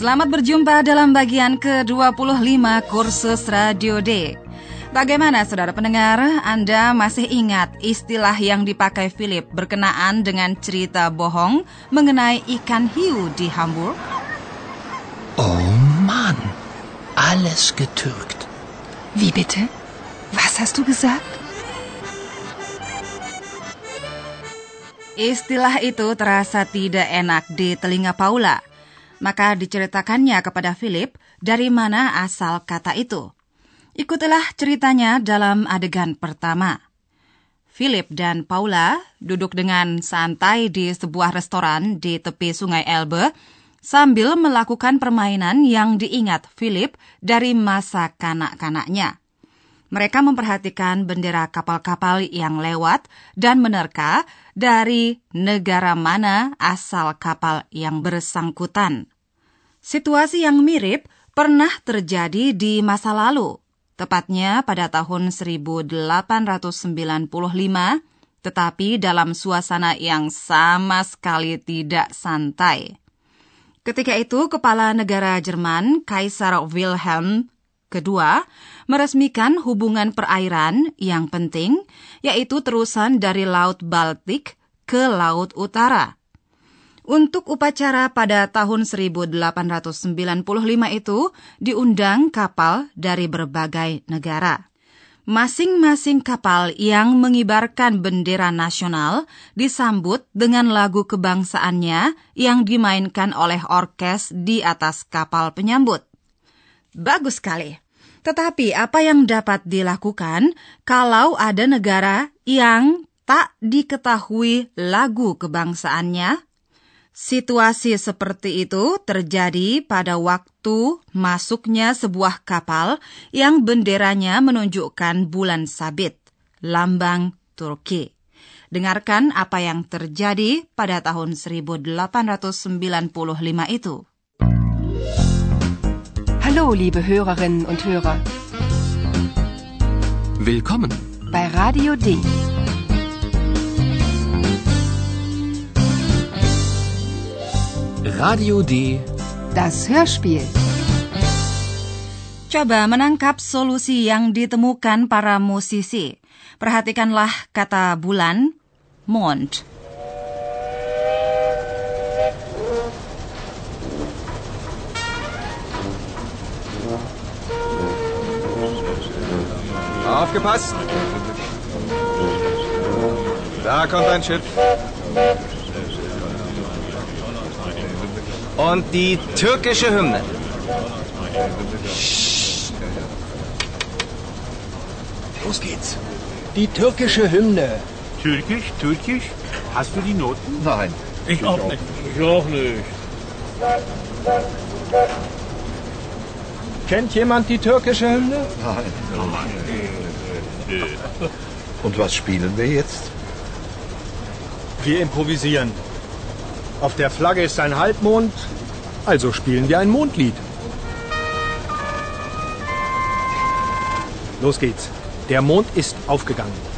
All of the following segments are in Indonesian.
Selamat berjumpa dalam bagian ke-25 kursus Radio D. Bagaimana saudara pendengar, Anda masih ingat istilah yang dipakai Philip berkenaan dengan cerita bohong mengenai ikan hiu di Hamburg? Oh Mann, alles getürkt. Wie bitte? Was hast du gesagt? Istilah itu terasa tidak enak di telinga Paula. Maka diceritakannya kepada Philip dari mana asal kata itu. Ikutilah ceritanya dalam adegan pertama. Philip dan Paula duduk dengan santai di sebuah restoran di tepi sungai Elbe sambil melakukan permainan yang diingat Philip dari masa kanak-kanaknya. Mereka memperhatikan bendera kapal-kapal yang lewat dan menerka dari negara mana asal kapal yang bersangkutan. Situasi yang mirip pernah terjadi di masa lalu, tepatnya pada tahun 1895, tetapi dalam suasana yang sama sekali tidak santai. Ketika itu, kepala negara Jerman, Kaisar Wilhelm Kedua, meresmikan hubungan perairan yang penting, yaitu terusan dari Laut Baltik ke Laut Utara. Untuk upacara pada tahun 1895 itu diundang kapal dari berbagai negara. Masing-masing kapal yang mengibarkan bendera nasional disambut dengan lagu kebangsaannya yang dimainkan oleh orkes di atas kapal penyambut. Bagus sekali. Tetapi apa yang dapat dilakukan kalau ada negara yang tak diketahui lagu kebangsaannya? Situasi seperti itu terjadi pada waktu masuknya sebuah kapal yang benderanya menunjukkan bulan sabit, lambang Turki. Dengarkan apa yang terjadi pada tahun 1895 itu. Hallo, liebe Hörerinnen und Hörer. Willkommen bei Radio D. Radio D. Das Hörspiel. Coba menangkap solusi yang ditemukan para musisi. Perhatikanlah kata bulan, Mond. Aufgepasst! Da kommt ein Schiff. Und die türkische Hymne. Los geht's. Die türkische Hymne. Türkisch, Türkisch? Hast du die Noten? Nein. Ich auch nicht. Ich auch nicht. Kennt jemand die türkische Hymne? Nein. Und was spielen wir jetzt? Wir improvisieren. Auf der Flagge ist ein Halbmond, also spielen wir ein Mondlied. Los geht's. Der Mond ist aufgegangen.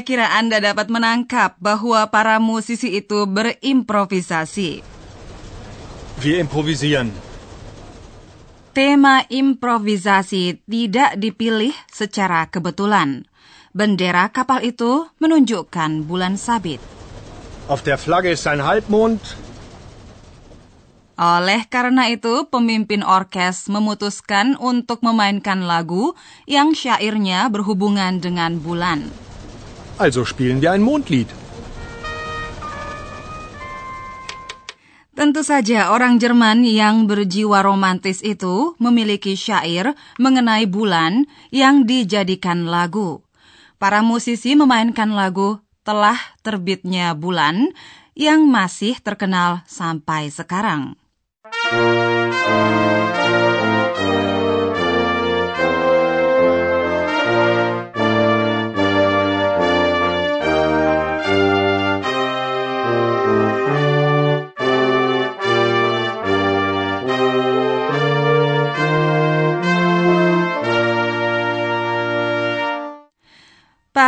Saya kira Anda dapat menangkap bahwa para musisi itu berimprovisasi. Wir improvisieren. Tema improvisasi tidak dipilih secara kebetulan. Bendera kapal itu menunjukkan bulan sabit. Auf der Flagge ist ein Halbmond, Oleh karena itu, pemimpin orkes memutuskan untuk memainkan lagu yang syairnya berhubungan dengan bulan. Also spielen wir ein Mondlied. Tentu saja orang Jerman yang berjiwa romantis itu memiliki syair mengenai bulan yang dijadikan lagu. Para musisi memainkan lagu telah terbitnya bulan yang masih terkenal sampai sekarang. Musik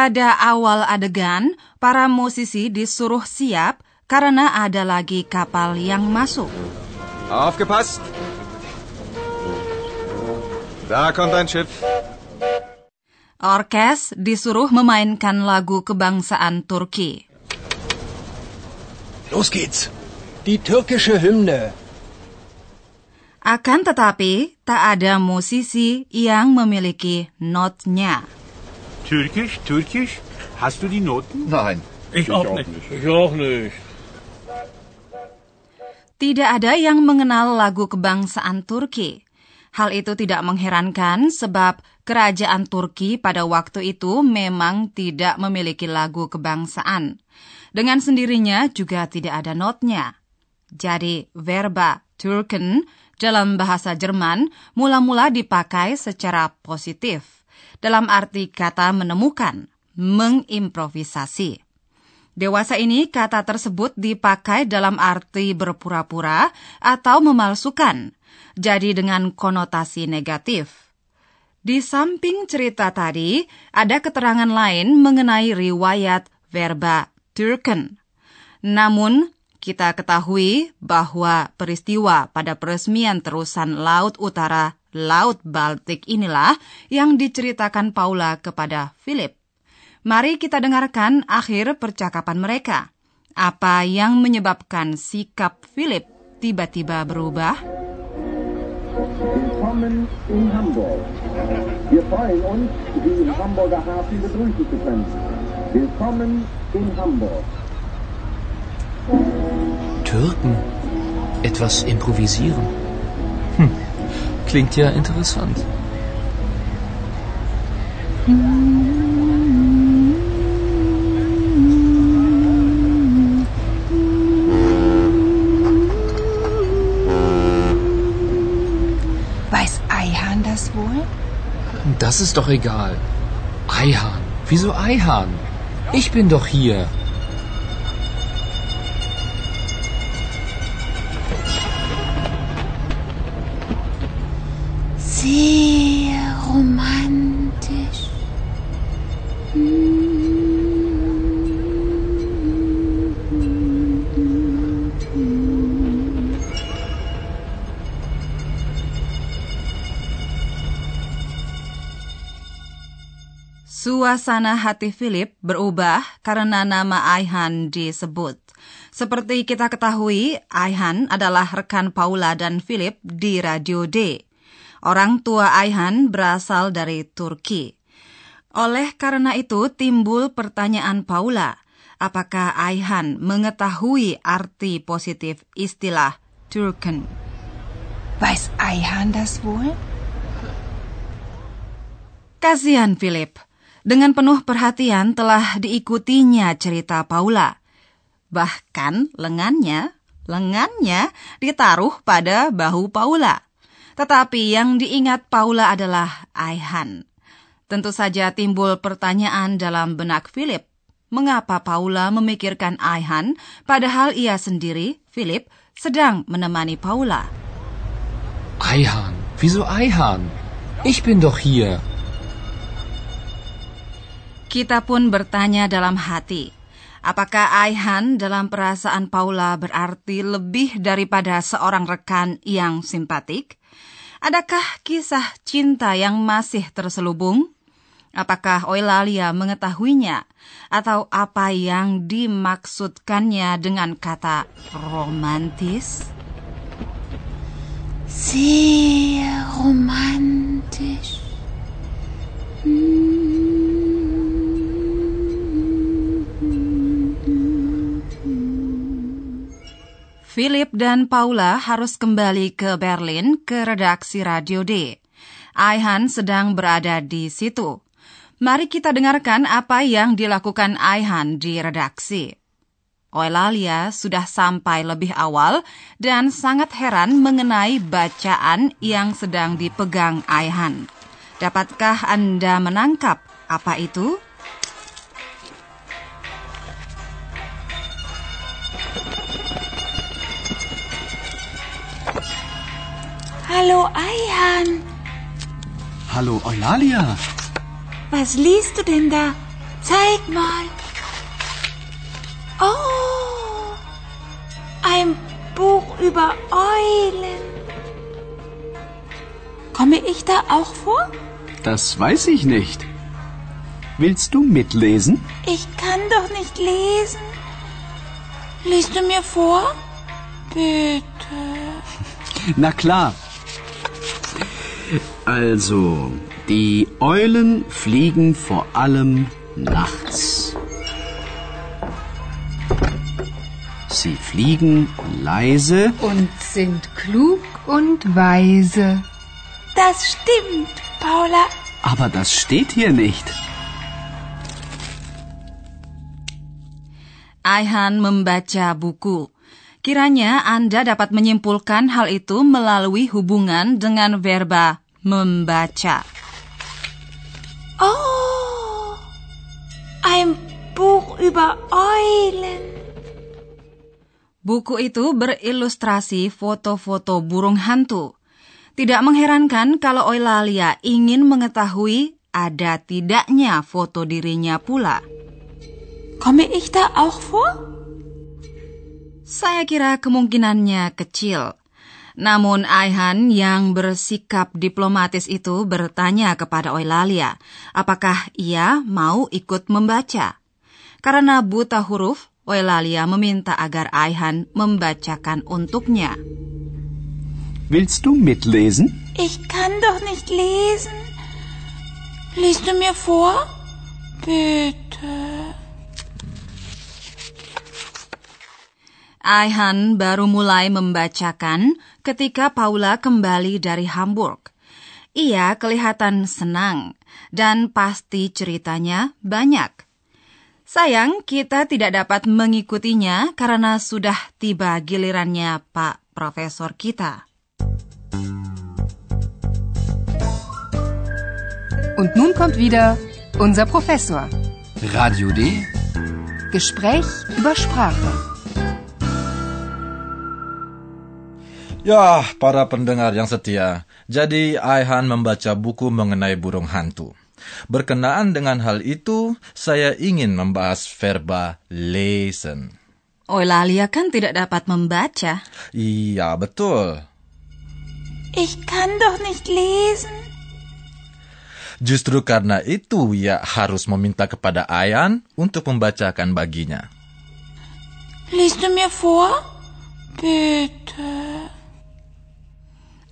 Pada awal adegan, para musisi disuruh siap karena ada lagi kapal yang masuk. Aufgepasst! Da kommt ein Schiff. Orkes disuruh memainkan lagu kebangsaan Turki. Los geht's. Die türkische Hymne. Akan tetapi, tak ada musisi yang memiliki notnya. Türkisch, Türkisch. Hast du die Noten? Nein. Ich, auch, nicht. Ich auch nicht. Tidak ada yang mengenal lagu kebangsaan Turki. Hal itu tidak mengherankan sebab kerajaan Turki pada waktu itu memang tidak memiliki lagu kebangsaan. Dengan sendirinya juga tidak ada notnya. Jadi verba Türken dalam bahasa Jerman mula-mula dipakai secara positif dalam arti kata menemukan, mengimprovisasi. Dewasa ini kata tersebut dipakai dalam arti berpura-pura atau memalsukan, jadi dengan konotasi negatif. Di samping cerita tadi, ada keterangan lain mengenai riwayat verba Türken. Namun, kita ketahui bahwa peristiwa pada peresmian terusan Laut Utara Laut Baltik inilah yang diceritakan Paula kepada Philip. Mari kita dengarkan akhir percakapan mereka. Apa yang menyebabkan sikap Philip tiba-tiba berubah? Willkommen in Hamburg. Wir freuen uns, Sie im Hamburger Hafen begrüßen zu können. Willkommen in Hamburg. Türken. Etwas improvisieren. Klingt ja interessant. Weiß Eihahn das wohl? Das ist doch egal. Eihahn. Wieso Eihahn? Ich bin doch hier. Suasana hati Philip berubah karena nama Aihan disebut. Seperti kita ketahui, Aihan adalah rekan Paula dan Philip di Radio D. Orang tua Aihan berasal dari Turki. Oleh karena itu timbul pertanyaan Paula, apakah Aihan mengetahui arti positif istilah Turken? Weiß Eihahn das wohl? Kasihan Philip. Dengan penuh perhatian telah diikutinya cerita Paula. Bahkan lengannya, lengannya ditaruh pada bahu Paula. Tetapi yang diingat Paula adalah Aihan. Tentu saja timbul pertanyaan dalam benak Philip. Mengapa Paula memikirkan Aihan padahal ia sendiri, Philip, sedang menemani Paula? Eihahn. Wieso Eihahn? Ich bin doch hier. Kita pun bertanya dalam hati, apakah Aihan dalam perasaan Paula berarti lebih daripada seorang rekan yang simpatik? Adakah kisah cinta yang masih terselubung? Apakah Eulalia mengetahuinya? Atau apa yang dimaksudkannya dengan kata romantis? Sehr romantisch. Philip dan Paula harus kembali ke Berlin ke redaksi Radio D. Aihan sedang berada di situ. Mari kita dengarkan apa yang dilakukan Aihan di redaksi. Eulalia sudah sampai lebih awal dan sangat heran mengenai bacaan yang sedang dipegang Aihan. Dapatkah Anda menangkap apa itu? Hallo Eihan, Hallo Eulalia. was liest du denn da? Zeig mal. Oh, ein Buch über Eulen. Komme ich da auch vor? Das weiß ich nicht. Willst du mitlesen? Ich kann doch nicht lesen. Liest du mir vor? Bitte. Na klar. Also, die Eulen fliegen vor allem nachts. Sie fliegen leise Und sind klug und weise. Das stimmt, Paula. Aber das steht hier nicht. Aihan membaca buku. Kiranya Anda dapat menyimpulkan hal itu melalui hubungan dengan verba membaca. Oh, ein Buch über Eulen. Buku itu berilustrasi foto-foto burung hantu. Tidak mengherankan kalau Eulalia ingin mengetahui ada tidaknya foto dirinya pula. Komme ich da auch vor? Saya kira kemungkinannya kecil. Namun Aihan yang bersikap diplomatis itu bertanya kepada Eulalia, apakah ia mau ikut membaca. Karena buta huruf, Eulalia meminta agar Aihan membacakan untuknya. Willst du mitlesen? Ich kann doch nicht lesen. Liest du mir vor? Bitte. Aihan baru mulai membacakan ketika Paula kembali dari Hamburg. Ia kelihatan senang dan pasti ceritanya banyak. Sayang, kita tidak dapat mengikutinya karena sudah tiba gilirannya Pak Profesor kita. Und nun kommt wieder unser Professor. Radio D. Gespräch über Sprache. Ya, para pendengar yang setia, jadi Aihan membaca buku mengenai burung hantu. Berkenaan dengan hal itu, saya ingin membahas verba lesen. Eulalia kan tidak dapat membaca. Iya, betul. Ich kann doch nicht lesen. Justru karena itu ia harus meminta kepada Ayan untuk membacakan baginya. Liest du mir vor? Bitte.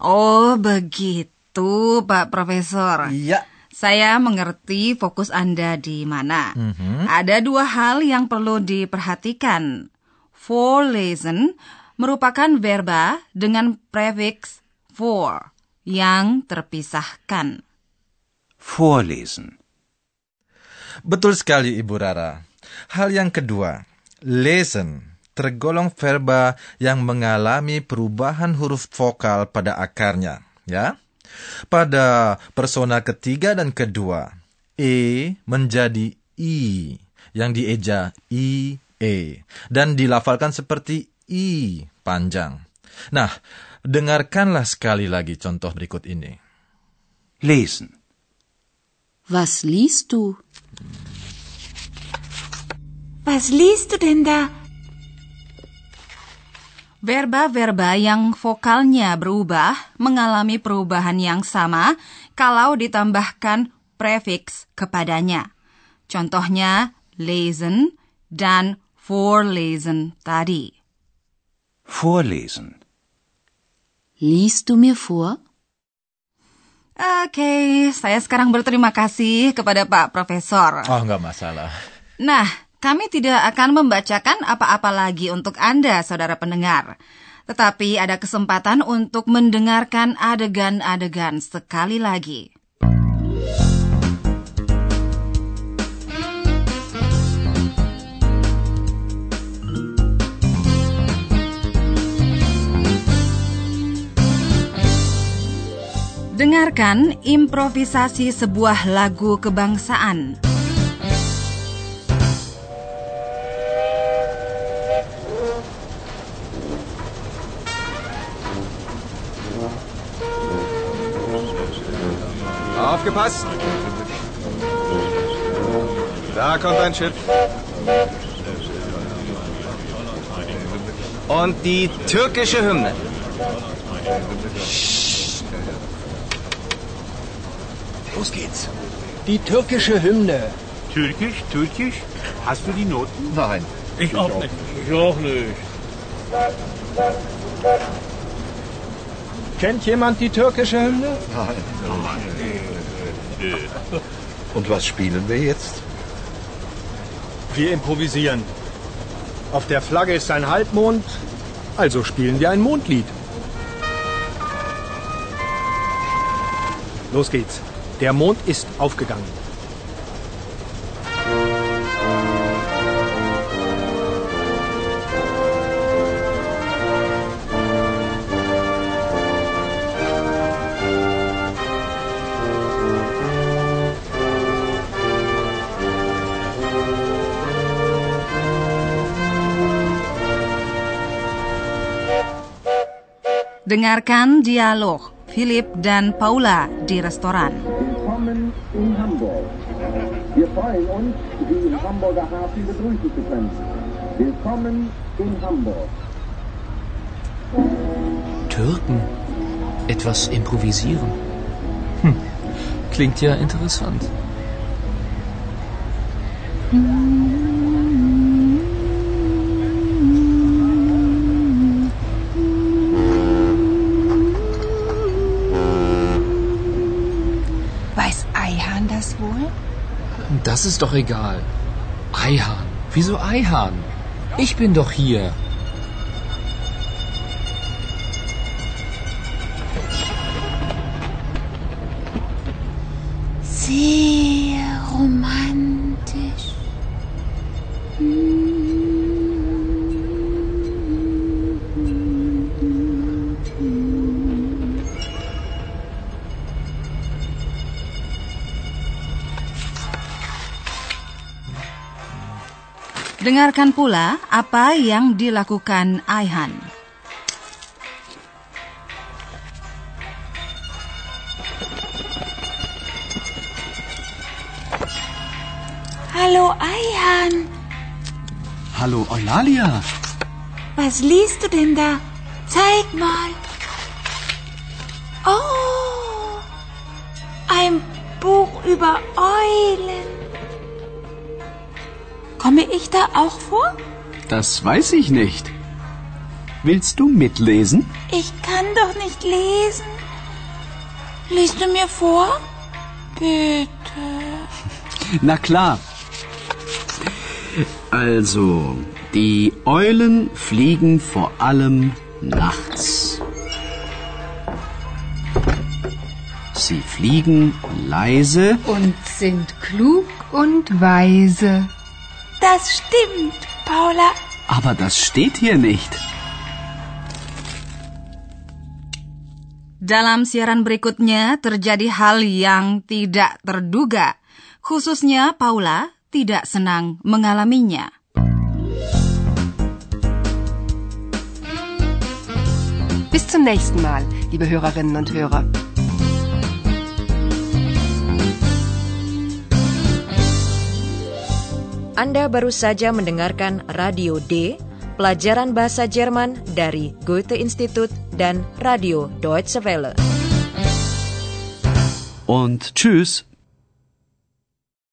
Oh, begitu, Pak Profesor. Iya. Saya mengerti fokus Anda di mana. Ada dua hal yang perlu diperhatikan. Vorlesen merupakan verba dengan prefiks for yang terpisahkan. Vorlesen. Betul sekali, Ibu Rara. Hal yang kedua, lesen tergolong verba yang mengalami perubahan huruf vokal pada akarnya, ya. Pada persona ketiga dan kedua, e menjadi i yang dieja i e dan dilafalkan seperti i panjang. Nah, dengarkanlah sekali lagi contoh berikut ini. Lesen. Was liest du? Was liest du denn da? Verba-verba yang vokalnya berubah mengalami perubahan yang sama kalau ditambahkan prefiks kepadanya. Contohnya lesen dan vorlesen tadi. Vorlesen. Liest du mir vor? Oke, saya sekarang berterima kasih kepada Pak Profesor. Oh, nggak masalah. Nah, kami tidak akan membacakan apa-apa lagi untuk Anda, saudara pendengar. Tetapi ada kesempatan untuk mendengarkan adegan-adegan sekali lagi. Dengarkan improvisasi sebuah lagu kebangsaan. Aufgepasst! Da kommt ein Schiff. Und die türkische Hymne. Los geht's. Die türkische Hymne. Türkisch, Türkisch? Hast du die Noten? Nein. Ich auch nicht. Ich auch nicht. Kennt jemand die türkische Hymne? Nein. Und was spielen wir jetzt? Wir improvisieren. Auf der Flagge ist ein Halbmond, also spielen wir ein Mondlied. Los geht's. Der Mond ist aufgegangen. Dengarkan dialog Philip dan Paula di restoran. Willkommen in Hamburg. Wir freuen uns, Sie im Hamburger Hafen begrüßen zu können. Willkommen in Hamburg. Türken. Etwas improvisieren. Hm. Klingt ja interessant. Weiß doch egal. Eihahn. Wieso Eihahn? Ich bin doch hier. Dengarkan pula apa yang dilakukan Aihan. Hallo Eihahn, Hallo Eulalia. was liest du denn da? Zeig mal. Oh, ein Buch über Eulen. Komme ich da auch vor? Das weiß ich nicht. Willst du mitlesen? Ich kann doch nicht lesen. Liest du mir vor? Bitte. Na klar. Also, die Eulen fliegen vor allem nachts. Sie fliegen leise Und sind klug und weise. Das stimmt, Paula. Aber das steht hier nicht. Dalam siaran berikutnya terjadi hal yang tidak terduga. Khususnya Paula tidak senang mengalaminya. Bis zum nächsten Mal, liebe Hörerinnen und Hörer. Anda baru saja mendengarkan Radio D, pelajaran bahasa Jerman dari Goethe Institut dan Radio Deutsche Welle. Und tschüss.